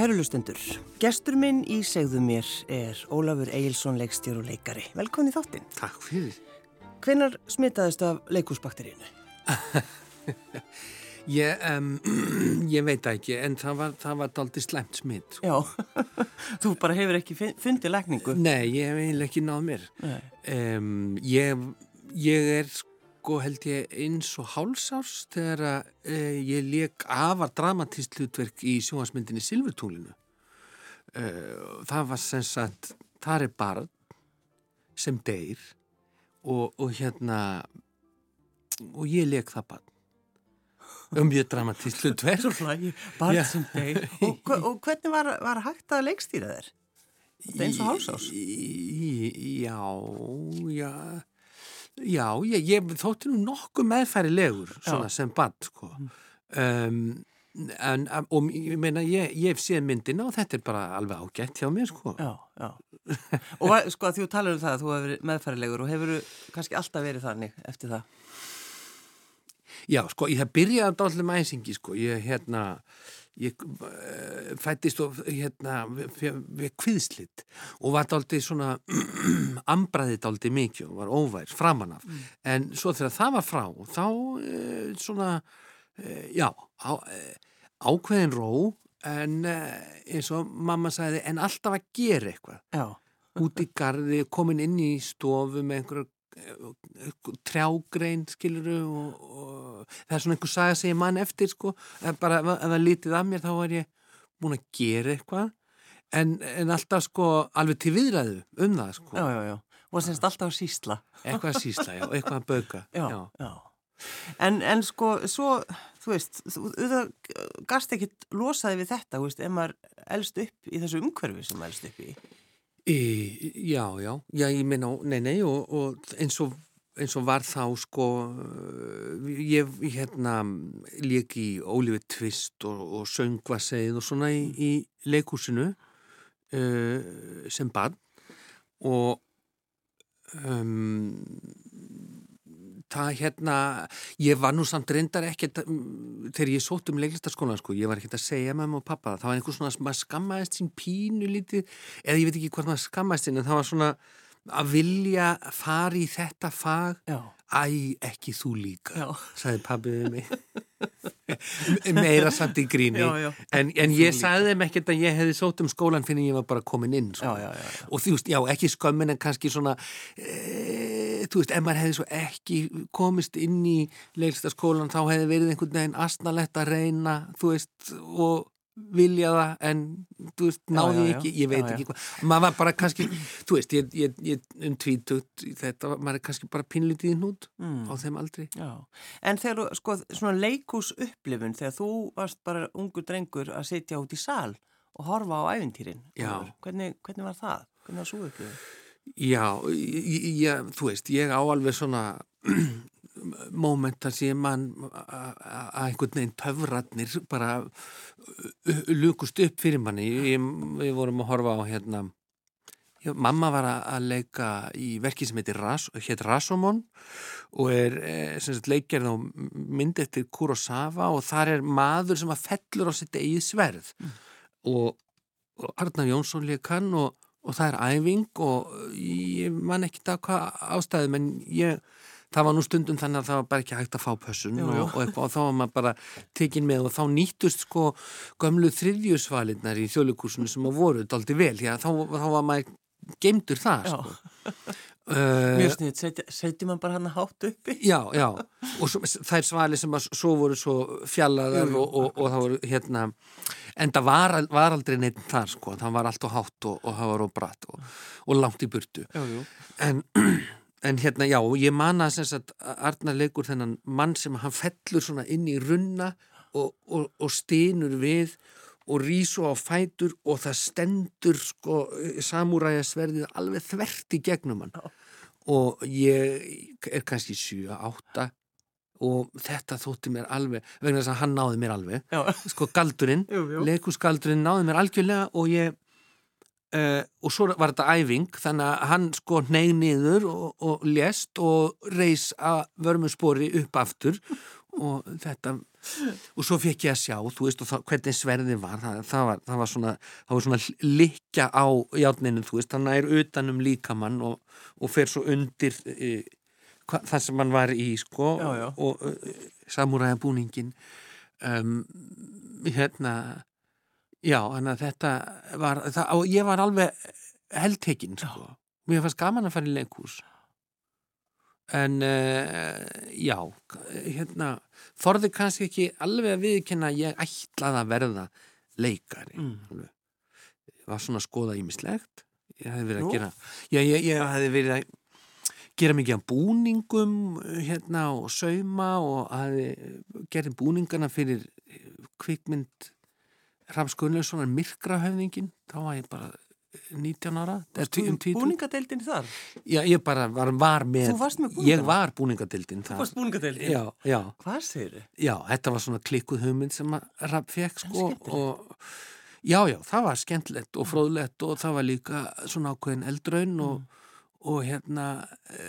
Kærulustendur, gestur minn í segðu mér er Ólafur Egilson leikstjór og leikari. Velkomin í þáttinn. Takk fyrir. Hvenar smitaðist af leikúsbakterínu? ég, um, ég veit ekki, en það var, það var aldrei slemt smitt. Já, þú bara hefur ekki fundið lækningu? Nei, ég hef eiginlega ekki náð mér. Um, ég, ég er sko held ég eins og hálsárs þegar að uh, ég leik afar dramatíst hlutverk í sjóasmyndinni Silvurtúlinu. Uh, það var sem sagt, það er barn sem deyr og, og hérna og ég leik það barn. Um mjög dramatísk hlutverk. Svo hlægi, barn sem deyr. Og, og hvernig var, var hægt að leikstýra þér? Þetta er eins og hálsás Já, já Já, ég, ég þótti nú nokkuð meðfærilegur svona sem barn sko. Um, en, og ég meina ég, ég hef séð myndina og þetta er bara alveg ágætt hjá mér sko. Já, já. Og sko að þú talar um það að þú hefur verið meðfærilegur og hefur kannski alltaf verið þannig eftir það? Já, sko, ég hef byrjað að dálta með æsingi sko, ég hérna ég uh, fættist og hérna við kviðslitt og var dálti svona ambraði dálti mikið og var óvær framan af, mm. en svo þegar það var frá þá uh, svona uh, já, á, ákveðin ró en eins og mamma sagði en alltaf að gera eitthvað. Út í gardi, komin inn í stofu með einhverju trjágrein skiluru og, og það er svona einhver saga sem ég mann eftir sko, bara ef það lítið af mér þá er ég búin að gera eitthvað. En, en alltaf sko alveg til viðræðu um það sko. Já, já, já, og semst alltaf að sísla Eitthvað að sísla, já, eitthvað að bauka. En, en sko, svo, þú veist, þú, þú gast ekki losaði við þetta, þú veist, ef maður elst upp í þessu umhverfi sem maður elst upp í Í, já, já, já, ég meina, nei, nei, og, og eins, og, eins og var þá, sko, ég, hérna, lík í Ólífi Tvist og, og söngvaseið og svona í, í leikúsinu uh, sem barn. Og um, það hérna, ég var nú samt reyndar ekkert, þegar ég sótt um leiklistaskólan sko, ég var ekkert að segja mamma og pappa það var einhvers svona, maður skammaðist sín pínu lítið, eða ég veit ekki hvort maður skammaðist sín, en það var svona að vilja fara í þetta fag Já. Æ, ekki þú líka sagði pabbiðið mig. Meira samt í gríni. Já, já. en, en ég sagði þeim ekkert að ég hefði sót um skólan fyrir ég var bara komin inn sko. já, og þú veist, já, ekki skömmin en kannski svona e, þú veist, ef maður hefði svo ekki komist inn í leilstaskólan þá hefði verið einhvern veginn astnalett að reyna, þú veist og vilja það en þú veist, náði já, já, ekki, ég veit já, ekki hvað. Maður var bara kannski, þú veist ég, ég, ég um tvítugt, þetta maður er kannski bara pinlítið í hnút mm. á þeim aldrei En þegar sko, svona leikús upplifun, þegar þú varst bara ungu drengur að sitja út í sal og horfa á ævintýrin hvernig, hvernig var það? Hvernig var svo upplifun? Já, ég, þú veist, ég á alveg svona mómentar sem mann að einhvern veginn töfratnir bara lukust upp fyrir manni ég, við vorum að horfa á hérna já, mamma var að leika í verki sem heitir Ras, heit Rasomon og er e, leikgerð á mynd eftir Kurosawa og þar er maður sem að fellur á sitt eigið sverð mm. og, og Arnar Jónsson leikann og, og það er æfing og ég man ekki það hvað ástæðum en ég það var nú stundum þannig að það var bara ekki hægt að fá pössun og, og, eitthvað, og þá var maður bara tekin með og þá nýttust sko gömlu þriðjusvalinnar í þjóðleikursunu sem að voru daldi vel, já þá, þá var maður geimdur það sko. Mjög sniðt, seti, seti maður bara hann að hátt uppi. Já, já, og svo, þær svali sem að svo voru svo fjallaðar og, og, og það voru hérna en það var, var aldrei neitt þar sko, það var allt og hátt og, og það var og bratt og langt í burtu. Jú, jú. en En hérna, já, ég man að Arnar leikur þennan mann sem hann fellur svona inn í runna og, og, og stínur við og rísu á fætur og það stendur sko samúræjasverðið alveg þvert í gegnum hann. Og ég er kannski 7-8 og þetta þótti mér alveg, vegna þess að hann náði mér alveg. Já. Sko galdurinn, leikusgaldurinn náði mér algjörlega og ég Uh, og svo var þetta æfing þannig að hann sko neyð niður og, og lést og reys að vörmuspori upp aftur. Og þetta og svo fekk ég að sjá, þú veist, það, hvernig sverðið var. Það, það var, það var svona það var svona likja á játninu þú veist, það er utanum líkamann og, og fer svo undir e, hva, það sem hann var í sko, Já, já. og e, samúræða búningin um, hérna já, þannig að þetta var það, og ég var alveg heldtekinn sko, mér fannst gaman að fara í leikhús. En uh, já hérna, þorði kannski ekki alveg að viðkynna að ég ætlaði að verða leikari Mm. ég var svona að skoða ímislegt ég hefði verið að gera já, ég, ég hefði verið að gera mikið af búningum hérna og sauma og hefði gerði búningana fyrir kvikmynd Rams Gunnlaugssonar Myrkrahöfningin þá var ég bara 19 ára um. Búningadeildin þar? Já, ég bara var, var með með Ég var búningadildin Þú varst búningadeildin? Já, já, Hvað segir þið? já, þetta var svona klikkuð hugmynd sem Rapp fekk sko og já, já, það var skemmtilegt og fróðlegt og það var líka svona ákveðin eldraun og, og hérna e,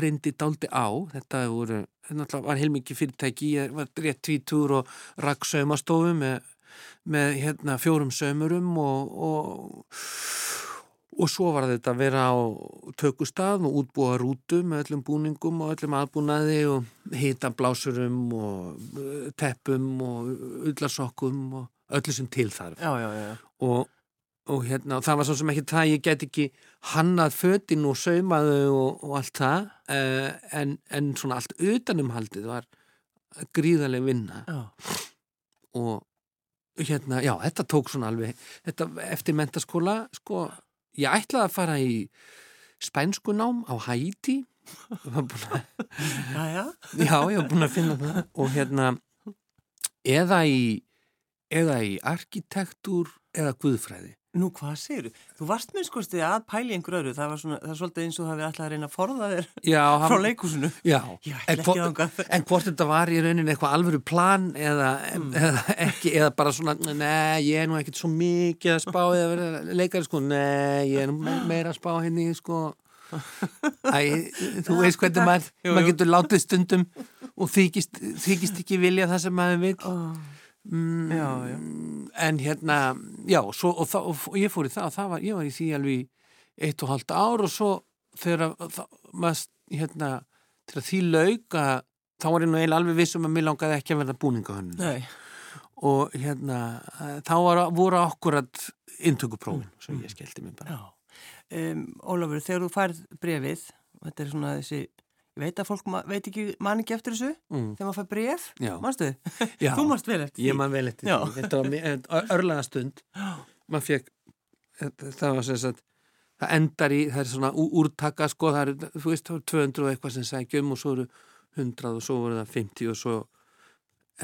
reyndi dáldi á þetta voru, þetta var heilmikið fyrirtæki ég var rétt tvítur og rakk saumastofu með, með hérna fjórum saumurum og, og Og svo var þetta að vera á tökustað og útbúa rútu með öllum búningum og öllum aðbúnaði og hita blásurum og uh, teppum og ullarsokkum og öllu sem til þarf. Já, já, já. Og, og hérna, það var svo sem ekki það, ég get ekki hannað fötin og saumaðu og, og allt það, uh, en, en svona allt utanumhaldið var gríðarlega vinna Já, og hérna, já, þetta tók svona alveg, þetta eftir mentaskóla, sko, ég ætlaði að fara í spænskunám á Haiti að- já, já. já, ég var búin að finna það. Og hérna eða í eða í arkitektúr eða guðfræði Nú, hvað segir þú? Þú varst með sko stið að pæli einhver öðru. Það var svona, það er svolítið eins og þú hafið alltaf að reyna að forða þér já, frá leikúsinu. já, Já, en, hvort, en hvort þetta var í rauninni eitthvað alvöru plan eða, Mm. eða ekki, eða bara svona nei, ég er nú ekkert svo mikið að spá eða vera leikari sko, nei, ég er nú me- meira að spá henni sko Æ, þú veist hvernig maður maður getur látið stundum og þykist, þykist ekki vilja það sem maður vil mm, Já, já. en hérna já, svo, og, það, og ég fór í það og það var, ég var í því alveg eitt og halvt ár og svo þegar að- það, maður, hérna til að því lauk að þá var ég nú eiginlega alveg vissum að mér langaði ekki að verða búningahönnun Nei, og hérna þá var, voru akkurat inntökuprófin svo ég skellti mig bara. Um, Ólafur, þegar þú færð brefið, þetta er svona þessi, ég veit að fólk ma veit ekki, man ekki eftir þessu, mm, þegar maður fær bref, manstu? já, Þú manst vel eftir ég man vel eftir því. Þetta var örlaga stund. Maður fekk það var sem sagt það endar í, það er svona ú- úrtaka sko, það er, þú veist, það er 200 og eitthvað sem sækjum og svo eru 100 og svo voru það 50 og svo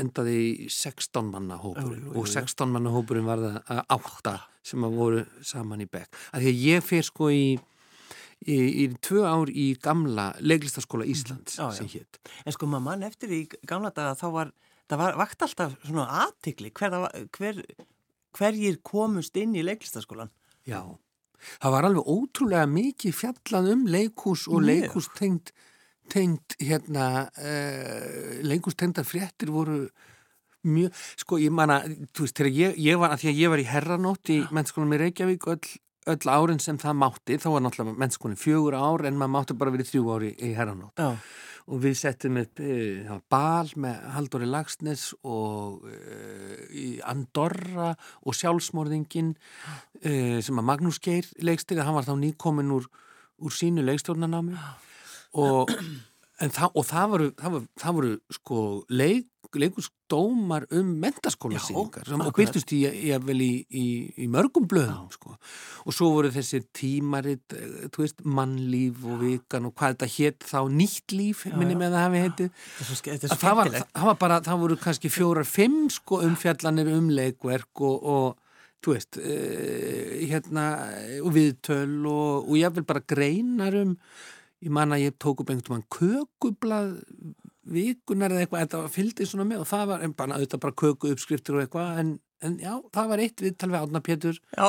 endaði í 16 manna hópurinn. Og 16 manna hópurinn var það að átta sem að voru saman í bekk. Því að ég fer sko í í, í tvö ár í gamla leiklistaskóla Íslands Já, já. sem hétt En sko maður mann eftir í gamla daga þá var, það var vakt alltaf svona aðtikli hver, hver, hverjir komust inn í leiklistaskólan. Já, það var alveg ótrúlega mikið fjallað um leikhús og leikhús tengd, hérna, uh, leikhús tengda fréttir voru mjög, sko ég manna, þú veist, þegar ég, ég var, að því að ég var í herranótt í mennskólanum í Reykjavík öll, öll árin sem það mátti, þá var náttúrulega mennskólanum fjögur ár en maður mátti bara verið þrjú ári í herranótt. Já. og við settum upp e, bal með Halldóri Lagsnes og e, Andorra og sjálfsmorðingin e, sem að Magnús Geir leikstýrið, hann var þá nýkomin úr, úr sínu leikstjórnanámi og, það, og það voru, það voru, það voru sko leik, leikusdómar um mentaskólasýningar akkurat. byrtust í, í, í, í, mörgum blöðum sko. og svo voru þessir tímarit eh, veist, mannlíf og vikan og hvað þetta hétt þá nýtt líf Já, minni já. með það hafi heitið það var, var bara, það voru kannski fjórar, fimm sko umfjallanir um leikverk og, og þú veist, uh, hérna og viðtöl og, og ég vil bara greinar um ég man að ég tók upp einhvern kökublað vikunar eða eitthvað, þetta fylgdi svona með og það var en bara, auðvitað bara köku uppskriftir og eitthvað en, en já, það var eitt viðtal við Átna Pétur. Já,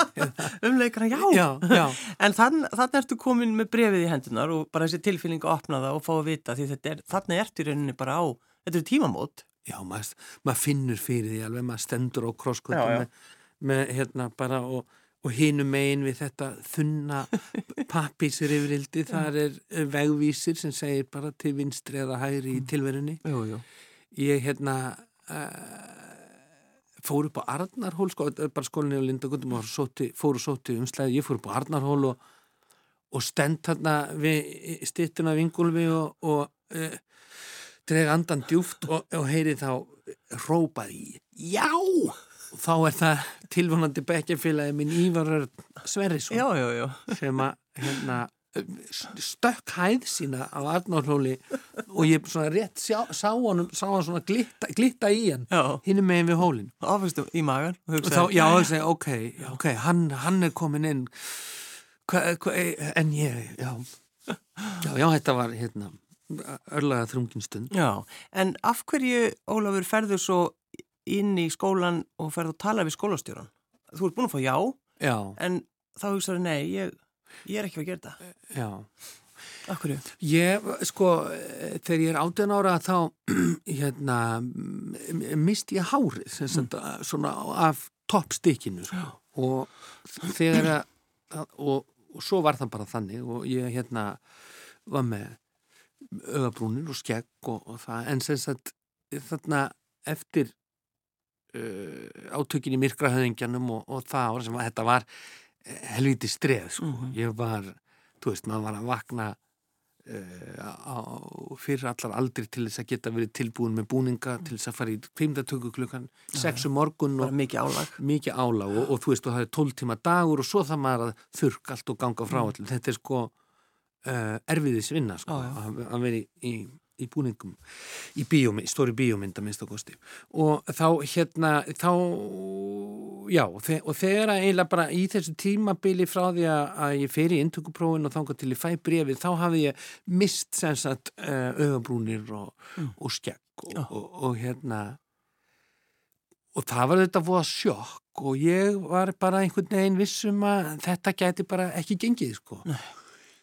um leikana, já. já, já, En þann, þannig ertu komin með brefið í hendunar og bara þessi tilfýling að opna það og fá að vita því þetta er, þannig ertu í rauninni bara á, þetta eru tímamót. Já, maður, maður finnur fyrir því alveg, maður stendur á krosskvöldu með, með hérna bara og, og hinum megin við þetta þunna pappísir yfirildi, þar er vegvísir sem segir bara til vinstri eða hægri í mm. tilverunni jú, jú. ég hérna uh, fór upp á Arnarhól sko, bara skólinni á Lindagundum og fór og sóti umslæði, ég fór upp á Arnarhól og, og stend þarna við stittuna vingulvi og, og uh, dreg andan djúft og, og heyri þá rópaði já og þá er það tilvonandi bekkjafélagi minn Ívarur Sverrisson já, já, já. sem að hérna, stökk hæð sína á Arnárhóli og ég svona rétt sjá, sá hann sá hann svona glitta, glitta í hann hinn er megin við hólinn. Áfæstu í magan þá, já, segi, ok, ok, hann, hann er komin inn. Hva, hva, en ég já, já, já, þetta var hérna örlaða þrunginstund. Já, en af hverju, Ólafur, ferður svo inn í skólan og ferður að tala við skólastjóran? Þú ert búin að fá já, já. en þá hugsaður, nei, ég, ég er ekki að gera þetta. Já. Af hverju? Ég, sko, þegar ég er 18 ára þá, hérna, misti ég hárið, sagt, mm. svona af toppstykkinu, sko. Og þegar að, og, og svo var það bara þannig og ég, hérna, var með augabrúnir og skegg og, og það en sem sagt þarna eftir átökin í myrkrahöðingjanum og, og það ára sem að þetta var eh, helviti streð sko. mm -hmm. ég var, þú veist, maður var að vakna uh, á, fyrir allar aldri til þess að geta verið tilbúin með búninga til þess að fara í kvimdatöku klukkan sexu morgun og mikið álag, mikið álag og, og þú veist, og það er tól tíma dagur og svo það maður að þurrk allt og ganga frá mm. allir, þetta er sko uh, erfiðis vinna sko, að, að vera í, í, í búningum í bíómi, stóri bíómynda minnst og kosti. Og þá hérna þá, já og þegar að eiginlega bara í þessu tímabili frá því að ég fer í intökuprófin og þángar til ég fæ brefið, þá hafði ég mist sem sagt uh, augabrúnir og, mm. og skegg og, og, og hérna og það var þetta að sjokk og ég var bara einhvern veginn vissum að þetta gæti bara ekki gengið sko. Nei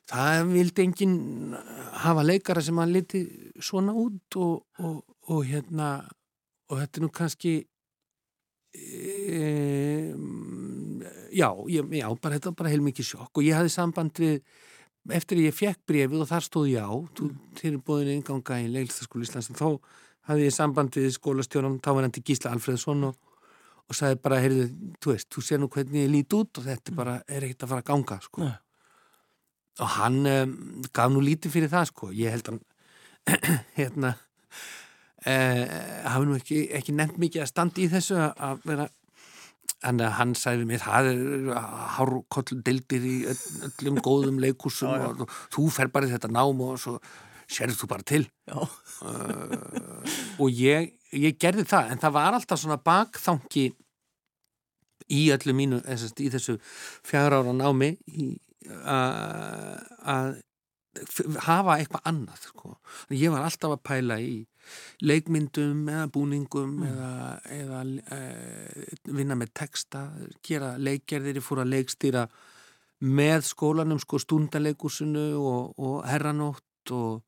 það vildi enginn hafa leikara sem hann liti svona út og, og, og hérna og þetta er nú kannski e, já, ég, já, bara þetta var bara heilmikið sjokk og ég hafði samband við eftir ég fekk brefið og þar stóð já til bóðinu inganga í Leilstaskóli Íslands þá hafði ég samband við skólastjónum til Gísla Alfredsson og, og sagði bara, heyrðu, þú veist, þú sé nú hvernig ég lít út og þetta bara er ekkert að fara að ganga sko. Nei og hann um, gaf nú lítið fyrir það sko. Ég held að hérna uh, hafi nú ekki, ekki nefnt mikið að standa í þessu að vera hann, hann sagði mér það er hárkoll deildir í öllum góðum leikursum já, já. og þú fer bara þetta nám og svo sérðu þú bara til. Uh, og ég, ég gerði það en það var alltaf svona bakþangi í öllu mínu í þessu fjara ára námi í að hafa eitthvað annað sko. ég var alltaf að pæla í leikmyndum eða búningum mm. eða, eða e, vinna með texta gera leikgerðir, ég fór að leikstýra með skólanum sko stundaleikursinu og, og herranótt og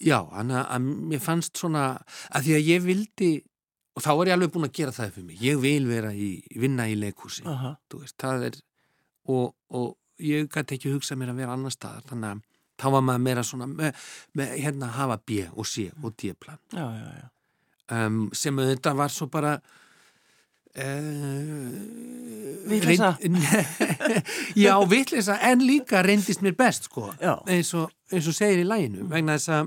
já, þannig að mér fannst svona að því að ég vildi og þá var ég alveg búin að gera það fyrir mig ég vil vera í, vinna í leikursi uh -huh. veist, það er og, og ég gæti ekki hugsað mér að vera annar staðar þannig að þá var maður meira svona með, með hérna að hafa B og C og D-plan um, sem þetta var svo bara uh, Vittlisa Já, vittlisa en líka reyndist mér best sko. Eins og, eins og segir í læginu vegna þess að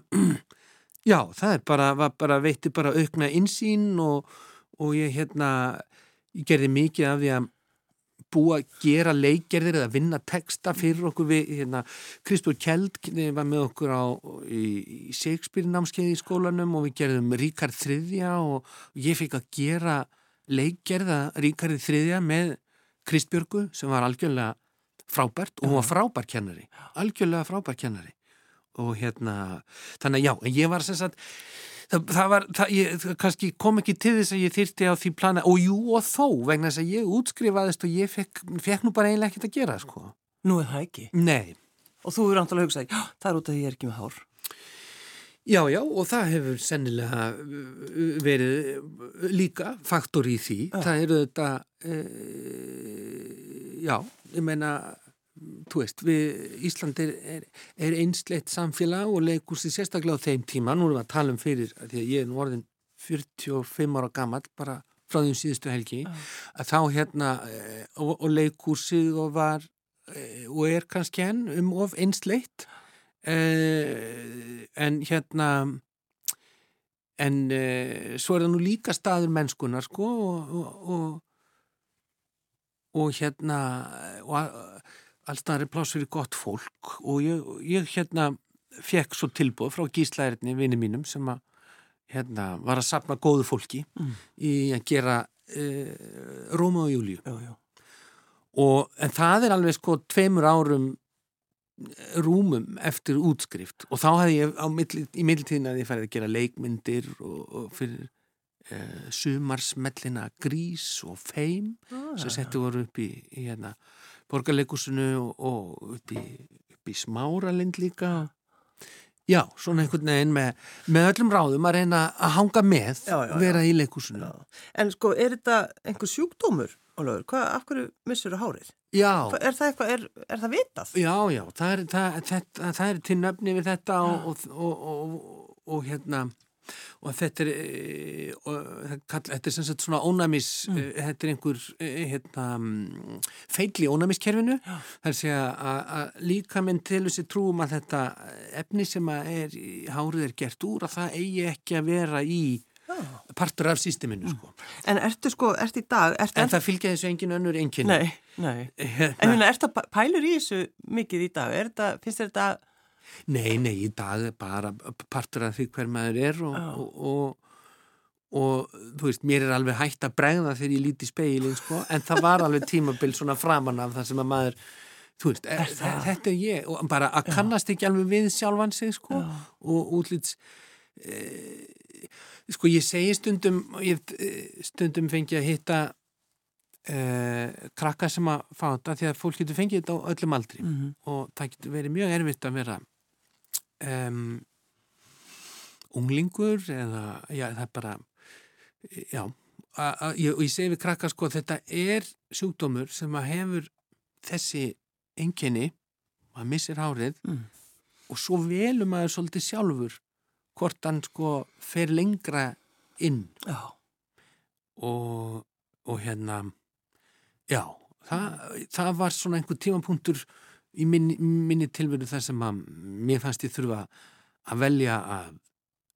já, það er bara, bara veitti bara aukna insýn og, og ég hérna ég gerði mikið af því að búa að gera leikgerðir eða vinna texta fyrir okkur við, hérna, Kristór Kjeld var með okkur á, í, í Shakespeare námskeið í skólanum og við gerðum Ríkard Þriðja og ég fikk að gera leikgerða Ríkard Þriðja með Kristbjörgu sem var algjörlega frábært og hún var frábær kennari, algjörlega frábær kennari. Og hérna, þannig að já, en ég var sem sagt það, það var, það, ég, kannski kom ekki til þess að ég þyrti á því plana og jú og þó vegna þess að ég útskrifaðist og ég fekk, fekk nú bara eiginlega ekkert að gera sko. Nú er það ekki? Nei. Og þú eru antal að hugsa, já, það er út af því ég er ekki með hár. Já, já, og það hefur sennilega uh, verið líka faktor í því. Já. Það eru þetta, e, já, ég meina, þú veist, við Íslandir er, er einsleitt samfélag og leikursi sérstaklega á þeim tíma, nú erum við að tala um fyrir, því að ég er nú orðin 45 ára gammal, bara frá því um síðustu helgi, Já. að þá hérna, e, og, og leikursið og var, e, og er kannski enn um of einsleitt, en hérna, en svo er það nú líka staður mennskunar, sko, og, og, og og hérna og alltaf er pláss fyrir gott fólk og ég, ég hérna fekk svo tilbúð frá gíslæðirni vinni mínum sem að hérna var að sapna góðu fólki mm. í að gera e, Róma og Júliu og en það er alveg sko tveimur árum rúmum eftir útskrift og þá hefði ég milli, í middeltíðin að ég færði að gera leikmyndir og, og fyrir e, sumarsmellina Grís og Feim ah, sem settu voru upp í, í hérna borgarleikusinu og, og upp í, upp í smáralind líka já, svona einhvern veginn með, með öllum ráðum að reyna að hanga með já, já, vera í leikusinu En sko, er þetta einhver sjúkdómur, Ólafur? Hvað, af hverju missur þú hárið? Já Er það eitthvað, er, er það vitað? Já, já, það er, það, það, það er til nöfni við þetta og, og, og hérna og þetta er e, og, þetta er sem sagt svona ónæmis mm. E, þetta er einhver e, hérna, feil í ónæmiskerfinu Já. það er að segja að líka minn til þessi trúum að þetta efni sem er hárið er gert úr að það eigi ekki að vera í partur af sísteminu sko. En ertu sko, ertu í dag ertu En það fylgja þessu engin önnur engin Nei, nei hérna. En hérna, ertu pælur í þessu mikið í dag? Er þetta, finnst þetta Nei, nei, í dag er bara partur af því hver maður er og, og, og, og þú veist, mér er alveg hægt að bregða þegar ég líti speilin, sko, en það var alveg tímabill svona framann af það sem að maður, þú veist, er, er þetta er ég og bara að kannast ekki alveg við sjálfan sig, sko, og útlýts, e, sko, ég segi stundum, ég stundum fengi að hitta Eh, krakka sem að fá þetta því að fólk getur fengið þetta á öllum aldri mm -hmm. og það getur verið mjög erfitt að vera um, unglingur eða já, það er bara já, og ég, ég segi við krakka sko þetta er sjúkdómur sem að hefur þessi enginni að missir hárið mm. og svo velum er svolítið sjálfur hvort hann sko fer lengra inn já. og og hérna já, það, það var svona einhver tímapunktur í minni, minni tilveru þar sem að mér fannst ég þurfa að velja að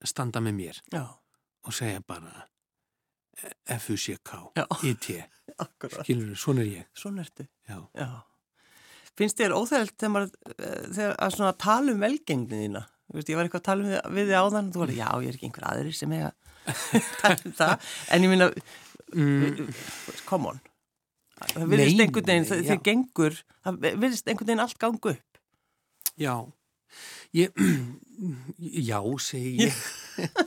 standa með mér Já. og segja bara F-U-C-K I-T skilur þú, svona er ég. Svona ertu. Já. Já. Finnst þér óþægilt þegar eh, þegar að svona tala um velgengni þína? Veist, ég var eitthvað að tala við, við þið áðan og þú var, já, ég er ekki einhver aðri sem ég að tala um það, en ég minna mm. come on það virðist einhvern veginn, þegar gengur það virðist einhvern veginn allt gangu upp. Já. Ég, Já, segi ég.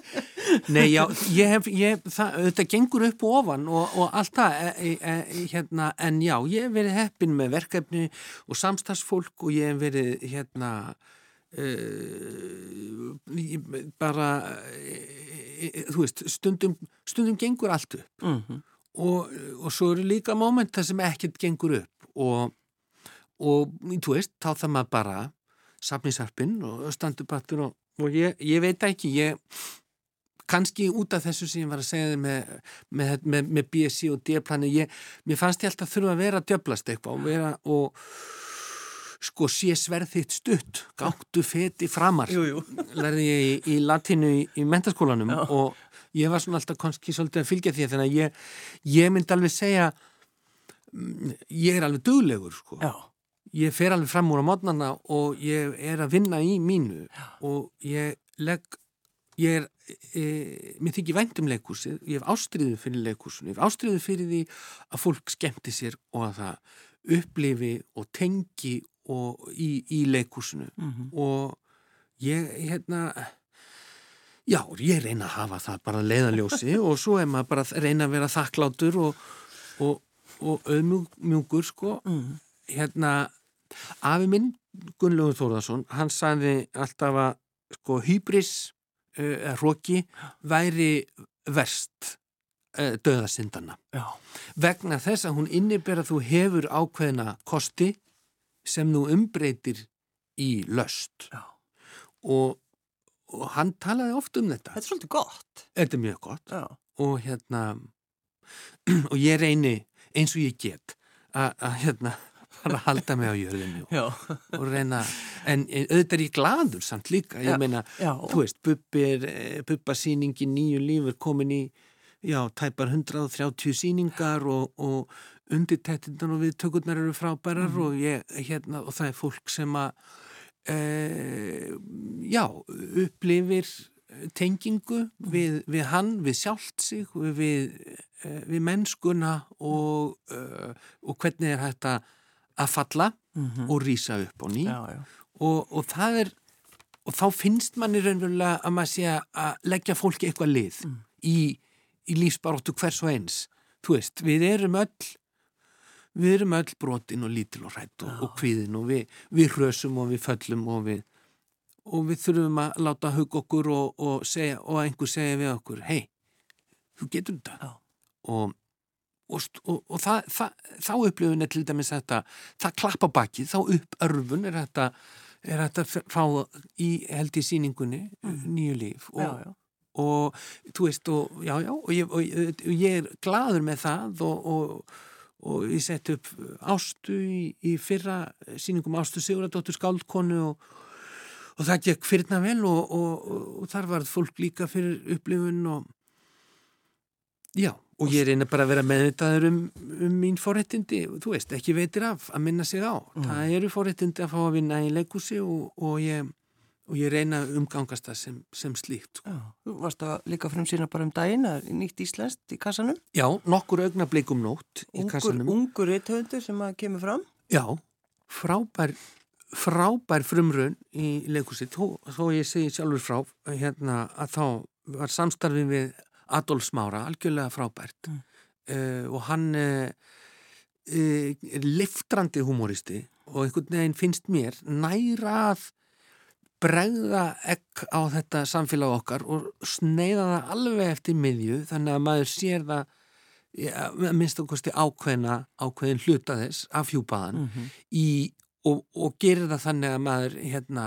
Nei, já, ég hef ég, það, þetta gengur upp og ofan og, og allt það e, e, e, hérna, en já, ég hef verið heppin með verkefni og samstagsfólk og ég hef verið hérna uh, bara uh, þú veist, stundum stundum gengur allt upp. Mm og, og svo eru líka móment það sem ekkert gengur upp og, og þú veist, þá það maður bara safnisarpinn og standupattur og, og ég, ég veit ekki, ég kannski út af þessu sem ég var að segja með, með, með, með BSC og D-plani, mér fannst ég alltaf þurfa að vera djöblast eitthvað og vera og sko sé sverðitt stutt, gáttu feti framar, lærði ég í, í latinu í, í mentaskólanum og ég var svona alltaf kannski svolítið að fylgja því þannig að ég, ég myndi alveg segja mm, ég er alveg döglegur sko Já. ég fer alveg fram úr á mótnarna og ég er að vinna í mínu Já. og ég legg ég er, e, mér þykir væntum leikúsið, ég hef ástriðu fyrir leikúsinu, ég hef ástriðu fyrir því að fólk skemmti sér og að það upplifi og tengi og í, í leikúsinu mm -hmm. og ég, hérna Já, ég reyna að hafa það bara leiðanljósi og svo er maður bara að reyna að vera þakklátur og, og, og auðmjúkur sko. Mm. Hérna, afi minn, Gunnlaugur Þórðarsson, hann sagði alltaf að sko hýbris uh, hróki væri verst uh, döðasindana Já. vegna þess að hún innibera þú hefur ákveðna kosti sem þú umbreytir í löst Já. og, og hann talaði oft um þetta Þetta er svolítið gott. þetta er mjög gott Já. og hérna og ég reyni eins og ég get að hérna fara að halda mig á jörðinu og, og reyna en, en auðvitað er ég gladur samt líka ég Já. meina, Já. þú veist, bubbir bubbasýningi nýju líf er komin í já, tæpar 130 sýningar og, og undirtættindan og viðtökurnar eru frábærar Mhm. og ég, hérna, og það er fólk sem að e, já, upplifir tengingu við, við hann, við sjálft sig, við, eh, við mennskuna og, uh, og hvernig er hægt að falla Mhm. og rýsa upp á ný Já, já. og, og það er og þá finnst manni raunverulega að maður sé að leggja fólki eitthvað lið Mm. í, í lífsbaróttu hvers og eins þú veist, við erum öll við erum öll brotin og lítil og hrætt og, og kvíðin og við, við hrösum og við föllum og við og við þurfum að láta hug okkur og, og, segja, og einhver segja við okkur hei, þú getur þetta. Og, það, það, þá upplifun er til dæmis þetta, það klappa bakið þá upp örfun er þetta er þetta fá í held í síningunni nýju líf og, Já, já. og þú veist og já já og ég, og, ég- og ég er gladur með það og, og, og ég sett upp ástu í, í fyrra síningum ástu Siguradóttur skáldkonu og, og það gekk fyrirna vel og, og, og þar var fólk líka fyrir upplifun og já og ég reyna bara að vera meðvitaður um, um mín forréttindi, þú veist, ekki veitir af að minna sig á. Það eru forréttindi að fá að vinna í leikúsi og, og, ég, og ég reyna að umgangast það sem, sem slíkt. Sko. Já. Þú varst að líka frumsýna bara um daginn að nýtt íslenskt í kassanum. Já, nokkur augnablikum nótt í Ungur, kassanum. ungur rithöfundur sem að kemur fram. Já, frábær, frábær frumrun í leikúsi, þó, þó ég segi sjálfur frá, hérna að þá var samstarfið við Adolf Smára, algjörlega frábært Mm. uh, og hann uh, uh, er liftrandi humoristi og einhvern veginn finnst mér næra að bregða ekk á þetta samfélag okkar og sneiða það alveg eftir miðju þannig að maður sér það ja, minnst okkursti ákveðna ákveðin hluta þess af hjúpaðan -hmm. í, og, og gerir það þannig að maður hérna,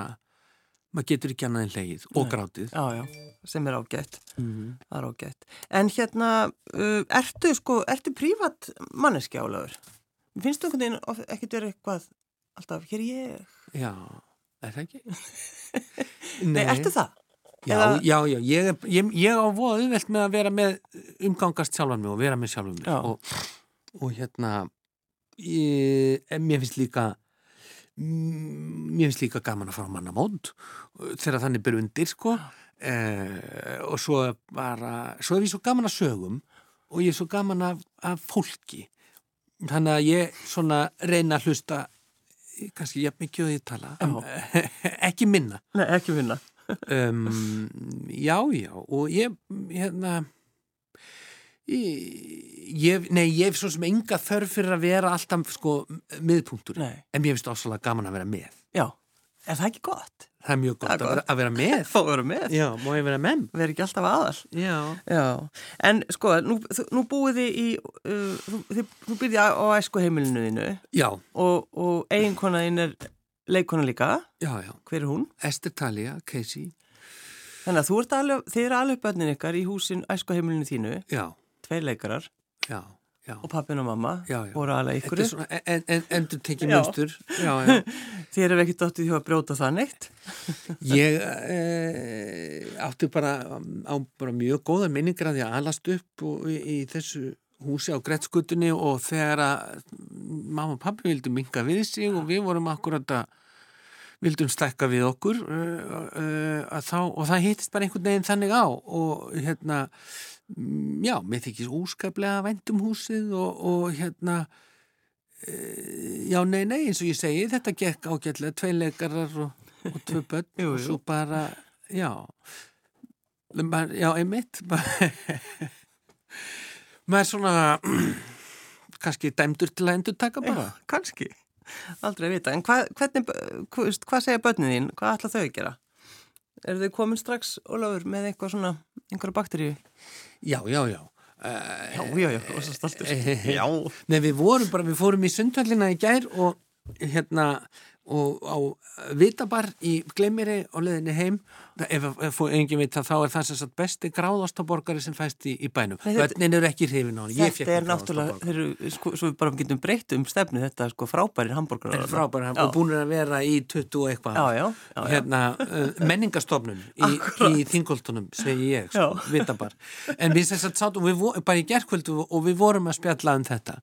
maður getur ekki annað en hlegið og grátið Já, já, sem er ágætt. mm. Er ágætt. En hérna, uh, ertu sko, ertu prívat manneski álagur? Finnst þú einhvern veginn ekkert verið eitthvað alltaf, hér ég? Já, er það ekki? Nei, ertu það? Já, Eða- já, já, ég, er- ég, ég á voða auðvelt með að vera með umgangast sjálfan mig og vera með sjálfan mig og, og hérna ég, mér finnst líka mm, mér finnst líka gaman að fara á mannamónd þegar þannig byrju undir sko. Eh, og svo bara svo er ég svo gaman að sögum og ég er svo gaman af, af fólki. Þannig að ég svona reyna að hlusta kannski jafn mikið og ég tala en, ekki minna. Nei, ekki finna. um, já, já og ég, hérna ég, nei, ég hef svo sem enga þörf fyrir að vera alltaf sko miðpunktur, Nei, en mér finnst ásala gaman að vera með, já, er það ekki gott? Það er mjög gott, að, vera, að vera með. Fá að vera með. já, má ég vera með Verð ekki alltaf aðal. já, Já, en sko, nú, nú búið þið í, uh, þú, þú byrði á, á æsku heimilinu þínu já, og, og eiginkona þín er leikona líka. já, já. Hver er hún? Esther Talia, Casey, Þannig að þú ert alveg, þið eru alveg bönnin ykkar í húsin æsku heimilinu þínu, já, tveir leikarar. Já, já og pappin og mamma Já, já. voru alveg ykkur. en, en, endur tekið já Þið eru ekki dóttið hjá að brjóta það neitt. Ég e, átti bara á bara mjög góða minningar að að alast upp og, í, í þessu húsi á Grettskutunni og þegar að mamma og pappi vildu minga við sig og við vorum akkurat að vildum stekka við okkur uh, uh, þá, og það hittist bara einhvern veginn þannig á og hérna já, mér þykist úskaplega vendum húsið og, og hérna uh, já, nei, nei, eins og ég segi þetta gekk ágætlega, tvei leikarar og, og tvö börn Jú, og jú. svo bara, já maður, já, einmitt maður er svona kannski dæmdur til að endur taka bara Já, kannski. Aldrei að vita. En hvað, hvernig, hvað, hvað segja börnin þín? Hvað ætla þau að gera? Er þau komin strax, Ólafur, með eitthvað svona, einhverja bakteríu? Já, já, já. Já, já, já, og svo stoltur. Já. Nei, við vorum bara, við fórum í sundhöllina í gær og hérna og á Vitabar í Gleimiri og leðinni heim ef, ef engin veit það þá er það sem sagt besti gráðastaborgari sem fæst í, í bænum. Bönnin eru ekki hrifin á hann Þetta er náttúrulega, þeir eru, sko, svo við bara getum breytt um stefnu þetta, sko, frábærir hambúrgar og búin að vera í 20 og eitthvað. Já, já, já, hérna, uh, menningastofnun í, í þingoltunum, segi ég sko, Vitabar, en við sem sagt sátum við, bara í gerðkvöldu og við vorum að spjalla um þetta.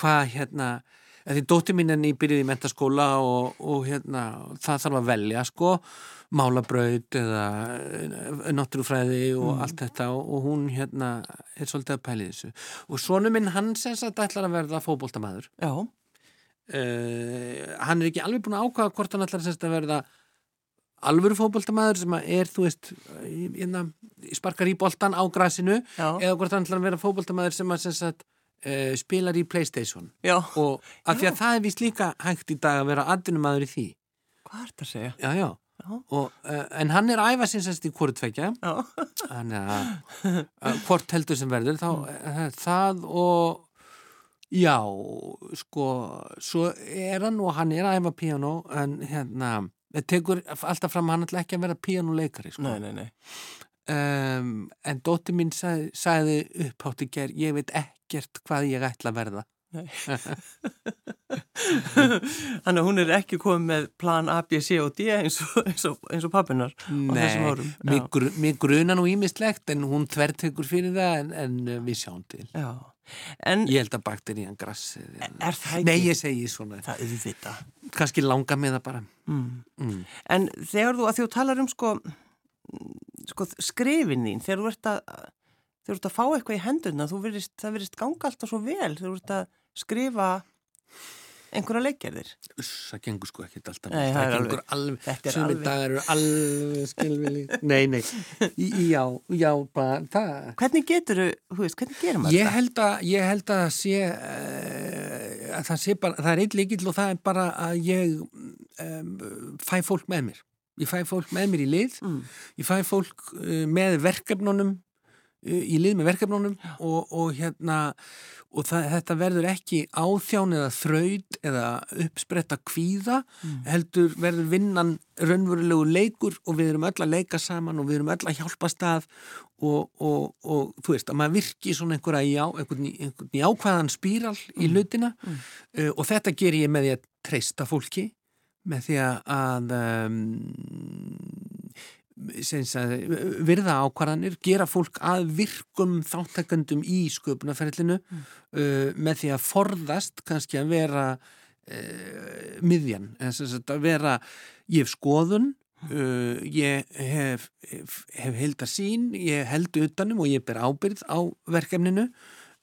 Hvað hérna því dótti mín er nýbyrjuð í mentaskóla og, og hérna, það þarf að velja sko, málabraut eða eh, náttúrufræði og mm. allt þetta og, og hún hérna er svolítið að pæli þessu og svonu minn hann sens að það ætlar að verða fókbóltamæður uh, hann er ekki alveg búin að ákvaða hvort hann ætlar að verða alvöru fókbóltamæður sem er þú veist hérna, sparkar í boltan á grasinu Já. eða hvort hann ætlar að verða fókbóltamæður sem að sens að uh, spilar í Playstation. Já. og af því að það er vist líka hægt í dag að vera andunumæður í því. Hvað er þetta að segja? Já, já, og, uh, en hann er æfa sinnsast í hvort tvekja þannig að hvort heldur sem verður þá uh, það og já, sko svo er hann og hann er að æfa piano en hérna það tekur alltaf fram hann alltaf ekki að vera pianoleikari sko. Nei, nei, nei. Um, en dóttir mín sagði, sagði upphátt í gerð, ég veit ekkert hvað ég ætla að verða. Þannig að hún er ekki komið með plan A, B, C og D eins og, og, og pappinar Nei, mér, gru, mér gruna nú ímislegt en hún þvertekur fyrir það en, en við sjáum til. En, Ég held að bakterían grassi Er það ekki? Nei, ég segi svona. Það þetta Kanski langa með það bara. Mm. Mm. En þegar þú, að þú talar um sko sko, skrifin þín þegar þú ert að þú ert að fá eitthvað í hendurna virist, það verist ganga alltaf svo vel. Þú ert að skrifa einhverja leikgerðir. Það gengur sko ekki alltaf nei, það gengur alveg, alveg sumi dagar eru alveg skilvili nei, nei, já, já bara, það... hvernig getur þú, veist, hvernig gerum við þetta? Held að, ég held að sé uh, að það sé bara, það er eitthvað líkill og það er bara að ég um, fæ fólk með mér. Ég fæ fólk með mér í lið. Mm. ég fæ fólk uh, með verkefnunum í lið með verkefnunum og, og hérna og það, þetta verður ekki áþján eða þraud eða uppspretta kvíða mm. heldur verður vinnan raunverulegu leikur og við erum öll að leika saman og við erum öll að hjálpa stað og, og, og þú veist að maður virki svona einhverja já, einhvern, einhvern jákvæðan spíral mm. í lutina mm. uh, og þetta ger ég með því að treysta fólki með því að um, virða ákvarðanir, gera fólk að virkum þáttakandum í sköpunarferðlinu mm. uh, með því að forðast kannski að vera uh, miðjan, að vera ég hef skoðun uh, ég hef, hef, hef held að sín, ég held utanum og ég ber ábyrð á verkefninu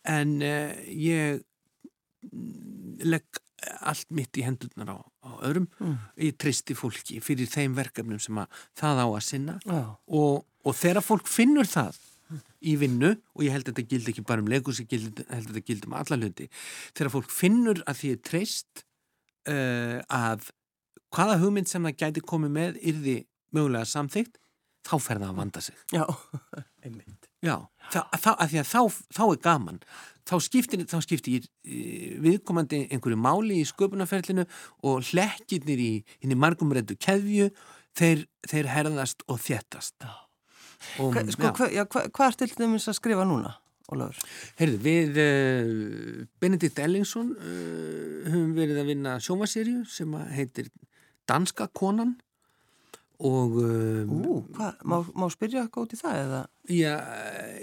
en uh, ég legg allt mitt í hendurnar á, á öðrum mm. í tristi fólki fyrir þeim verkefnum sem að það á að sinna oh. og, og þegar fólk finnur það mm. í vinnu og ég held að þetta gildi ekki bara um leikus ég held að þetta gildi um alla hluti þegar fólk finnur að því er trist uh, að hvaða hugmynd sem það gæti komið með yrði mögulega samþygt þá fer það að vanda sig Já, einmitt Já, þá, þá, þá, þá er gaman þá skiptir, þá skiptir eh, viðkomandi einhverju máli í sköpunarferlinu og hlekkirnir í, í margumrættu keðju þeir, þeir herðast og þéttast. Og, hva, sko, hva, já, hva, Hvað er til dæmis að skrifa núna, Ólafur? Heyrðu, við uh, Benedikt Ellingsson uh, höfum verið að vinna sjómaserju sem heitir Danska konan og um, Ú, hvað, má, má spyrja eitthvað út í það eða? Já,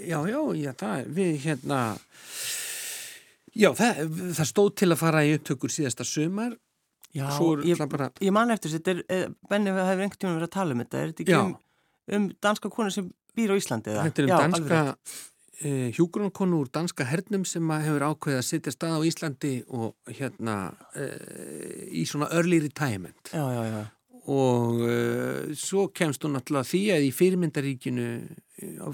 já, já, já það, við hérna Já, það, það stóð til að fara í upptökur síðasta sömar Já, ég, bara... ég man eftir þetta eh, Benni hefur einhvern tíma verið að tala um þetta er þetta ekki um, um danska konu sem býr á Íslandi? Eða? Þetta er um Já, danska eh, hjúgrunarkonu úr danska hernum sem hefur ákveðið að sitja stað á Íslandi og hérna eh, í svona early retirement Já, já, já og uh, svo kemst hún náttúrulega því að í fyrirmyndaríkinu á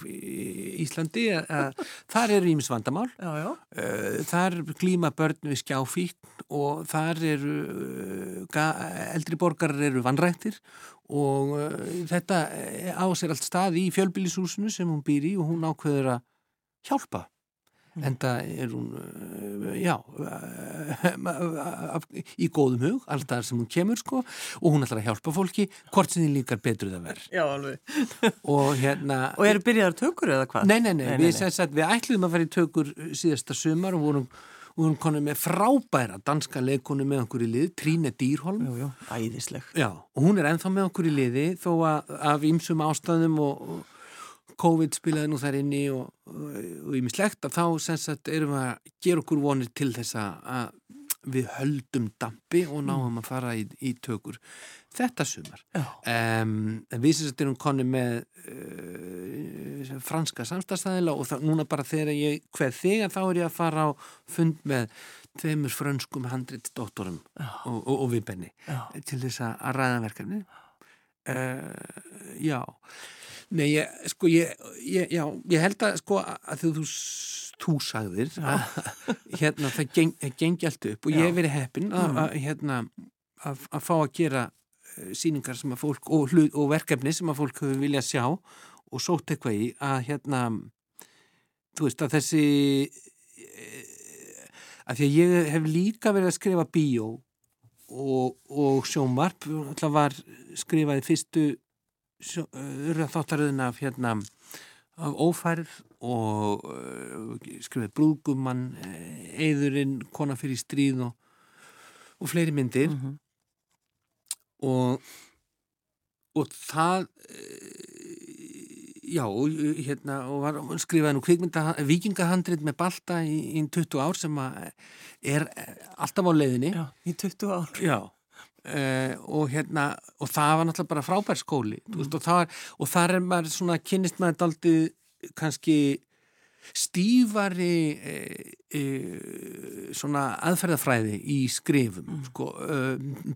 Íslandi að þar eru ímis vandamál já, já. Uh, þar glíma börn við skjáfíkn og þar eru eldri borgarar eru vannrættir og þetta á sér allt stað í fjölbílisúsinu sem hún býr í og hún ákveður að hjálpa. En það er hún uh, já í góðum hug alltaf sem hún kemur sko og hún ætlar að hjálpa fólki hvort sem þið líkar betur það verð Já alveg. Og hérna Og eru byrjaðar tökur eða hvað? Nei, nei, nei, nei, við, nei. Við ætluðum að fara í tökur síðasta sumar og vorum og hún konið með frábæra danska leikonu með okkur í lið, Tríne Dýrholm. Æðisleg. Já, og hún er ennþá með okkur í liði þó að af ýmsum ástæðum og COVID spilaði nú þar inni og, og ég mislegt að þá sagt, erum við að gera okkur vonir til þess að við höldum dampi og náum að fara í, í tökur þetta sumar. Um, við sem sagt erum konni með uh, franska samstagsæðila og það, núna bara þegar ég hver þegar þá er ég að fara á fund með tveimur frönskum handritsdóttorum og, og, og við benni til þess að ræða verkefni uh, já Nei, ég, sko, ég, ég, já, ég held að, sko, að þú, þú sagðir að hérna, það geng, gengi allt upp og já. ég hef verið heppin að, mm. að, hérna, að, að fá að gera eh, síningar sem að fólk og, hlut, og verkefni sem að fólk hefur viljað sjá og sótt eitthvað í að, hérna, þú veist, að þessi, eh, að því að ég hef líka verið að skrifa bíó og, og sjómarp, það var skrifaði fyrstu urða þáttaröðin af hérna af ófærð og uh, skrifið brúgumann eðurinn, kona fyrir stríð og, og fleiri myndir. Mm -hmm. og og það já, hérna og var, skrifaði nú kvikmynda vikingahandrið með balta í, í 20 ár sem er alltaf á leiðinni. Já, í 20 ár. Já Uh, og hérna og það var náttúrulega bara frábær skóli mm. veist, og, það, og þar er maður svona kynist maður daldi kannski stífari uh, uh, svona aðferðafræði í skrifum mm. sko,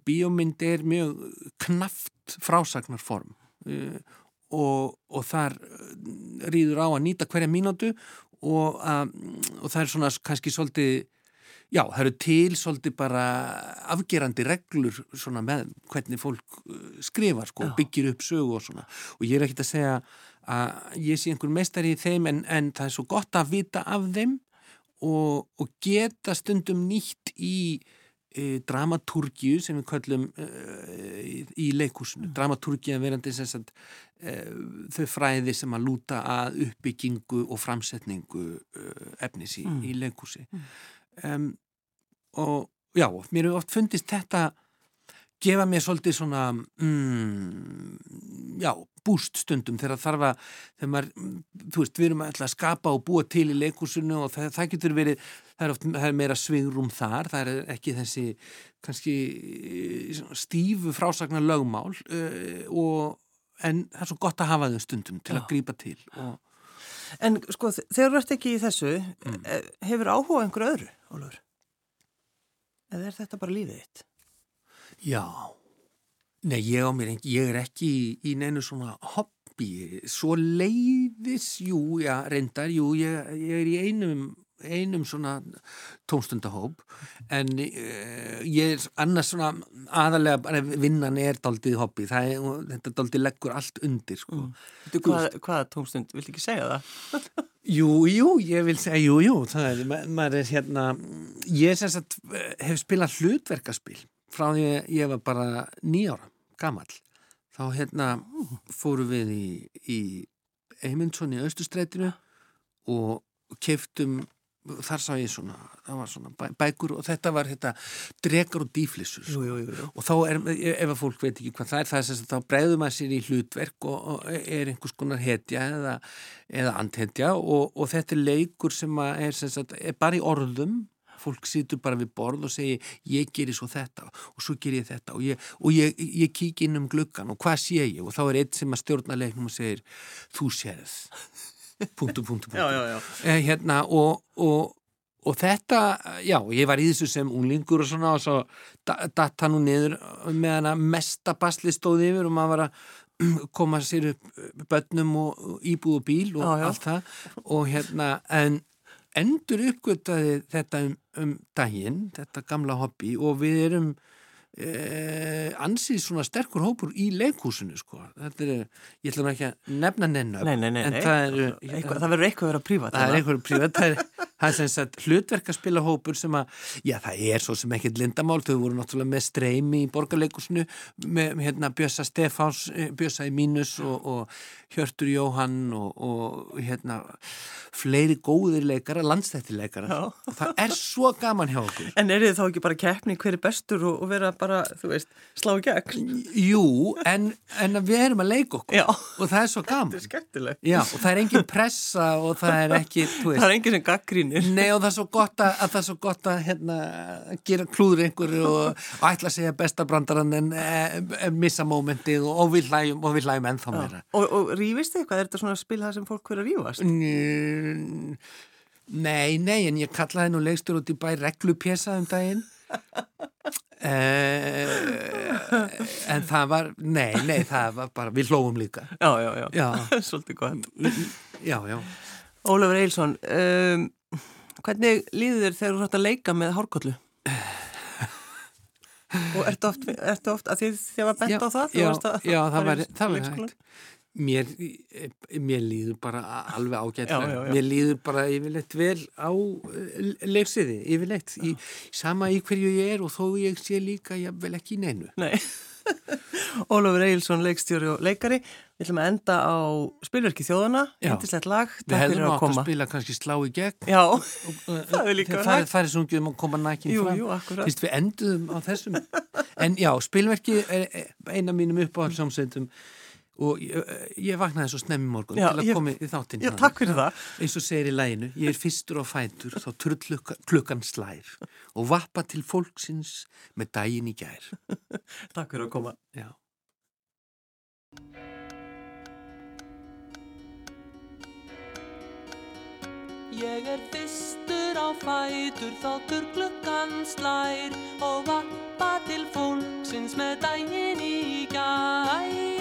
bíómynd er mjög knaft frásagnarform og, og þar rýður á að nýta hverja mínútu og, og það er svona kannski svolítið Já, það eru til svolítið bara afgerandi reglur svona með hvernig fólk uh, skrifar sko, byggir upp sögu og svona og ég er ekkit að segja að ég sé einhver meistari í þeim en, en það er svo gott að vita af þeim og, og geta stundum nýtt í e, dramatúrgju sem við kallum e, í, í leikúsinu. Mm. Dramatúrgja verandi sem sagt e, þau fræði sem að lúta að uppbyggingu og framsetningu e, efnis í, mm. í leikúsi. Mm um, og já, mér hefur oft fundist þetta gefa mér svolítið svona mm, já, búst stundum þegar þarf að þegar maður, þú veist, við erum að skapa og búa til í leikursunu og það, það getur verið, það er, oft, það er meira svigrum þar, það er ekki þessi kannski stífu frásagnar lögmál uh, og, en það er svo gott að hafa þau stundum til já. að grípa til og En sko þegar þú ert ekki í þessu, mm. Eh, hefur áhuga einhverju öðru, Ólur? Eða er þetta bara lífið þitt? Já, nei ég á mér, ég er ekki í, í neinu svona hobby, svo leiðis, jú, já, reyndar, jú, ég, ég er í einum einum svona tónstundahóp en uh, ég er annars svona aðalega vinnan er daldið hobby er, þetta daldið leggur allt undir sko. mm. Hvað, hvaða tónstund, vilt ekki segja það? jú, jú, ég vil segja jú, jú, það er, ma maður er hérna ég sem sagt hef spilað hlutverkaspil frá því ég var bara nýjára, gammal þá hérna fóru við í, í Eymundsson í Östustrætinu og keftum þar sá ég svona, það var svona bæ, bækur og þetta var þetta drekar og dýflissur sko. og þá er, ef að fólk veit ekki hvað það er það er þess að þá breyður maður sér í hlutverk og, og er einhvers konar hetja eða, eða andhetja og, og þetta er leikur sem er, sem er bara í orðum. Fólk situr bara við borð og segir ég gerir svo þetta og svo ger ég þetta og ég, og ég, ég kík inn um gluggan og hvað sé ég? Og þá er eitt sem að stjórna leiknum og segir þú sérð punktu, punktu, punktu. Já, já, já. Eh, hérna, og, og, og þetta, já, ég var í þessu sem unglingur og svona og svo datt hann nú niður með hana mesta basli stóði yfir og maður var að koma sér upp bönnum og íbúð og bíl og allt það og hérna, en endur uppgötaði þetta um, um daginn, þetta gamla hobby og við erum eh, ansið svona sterkur hópur í leikhúsinu sko. Þetta er, ég ætla nú ekki að nefna nennu. Nei, nei, nei, en nei. það er, Eitthvað, það verður eitthvað að vera prívat. það er einhverjum prívat, það er, það er sem sagt hlutverk að spila hópur sem að, já það er svo sem ekkert lindamál, þau voru náttúrulega með streymi í borgarleikusinu með hérna Bjössa Stefáns, eh, Bjössa í mínus og, og Hjörtur Jóhann og, og hérna fleiri góðir leikara, landstættileikara og það er svo gaman hjá okkur. En er þið þá ekki bara keppni hver er bestur og, og vera bara, þú veist, slá í gegn? Jú, en, en við erum að leika okkur Já, og það er svo þetta gaman. er skemmtilegt. Já, og það er engin pressa og það er ekki, þú veist, Gaggrínir. Nei og það er svo gott að, að það er svo gott að hérna, gera klúður einhverju og, og ætla að segja besta brandarann en e, e, missa mómentið og, og við hlæjum og við hlæjum ennþá meira. Og, og rífist þið eitthvað? Er þetta svona spil það sem fólk verður að rífast? Mm, Nei, nei, en ég kallaði nú leikstur út í bæ reglupjesa um daginn. Eh, en það var, nei, nei, það var bara, við hlóum líka. Já, já, já. Já, Svolítið gott. já, já. Ólafur Eilsson, um, hvernig líður þér þegar þú hægt að leika með hárkollu? Og ertu oft, ertu oft að því þið var bent á það? þú já, varst að- já, það var, var hægt. Mér, mér líður bara alveg ágætlega. Mér líður bara yfirleitt vel á eh, leiksiði, yfirleitt. Í, sama í hverju ég er og þó ég sé líka, ég vel ekki í neinu. Nei. Ólafur Eilsson, leikstjóri og leikari. Við ætlum að enda á spilverki þjóðana, Já. yndislegt lag. Við Takk hefðum fyrir að átt að koma. spila kannski slá í gegn. Já, Það það er líka Það hægt. farið sungið um að koma nækinn fram. jú, akkurat. Fyrst við enduðum á þessum. En já, spilverki er er eina mínum uppáhaldsjómsveitum og ég, ég vaknaði svo snemmi í morgun Já, til að ég- koma í þáttinn. Já, þér. takk fyrir það. eins og segir í læginu, ég er fyrstur á fætur þá trull klukkan slær og vappa til fólksins með daginn í gær. Takk fyrir að koma. Já. Ég er fyrstur á fætur þáttur klukkan slær og vappa til fólksins með daginn í gær.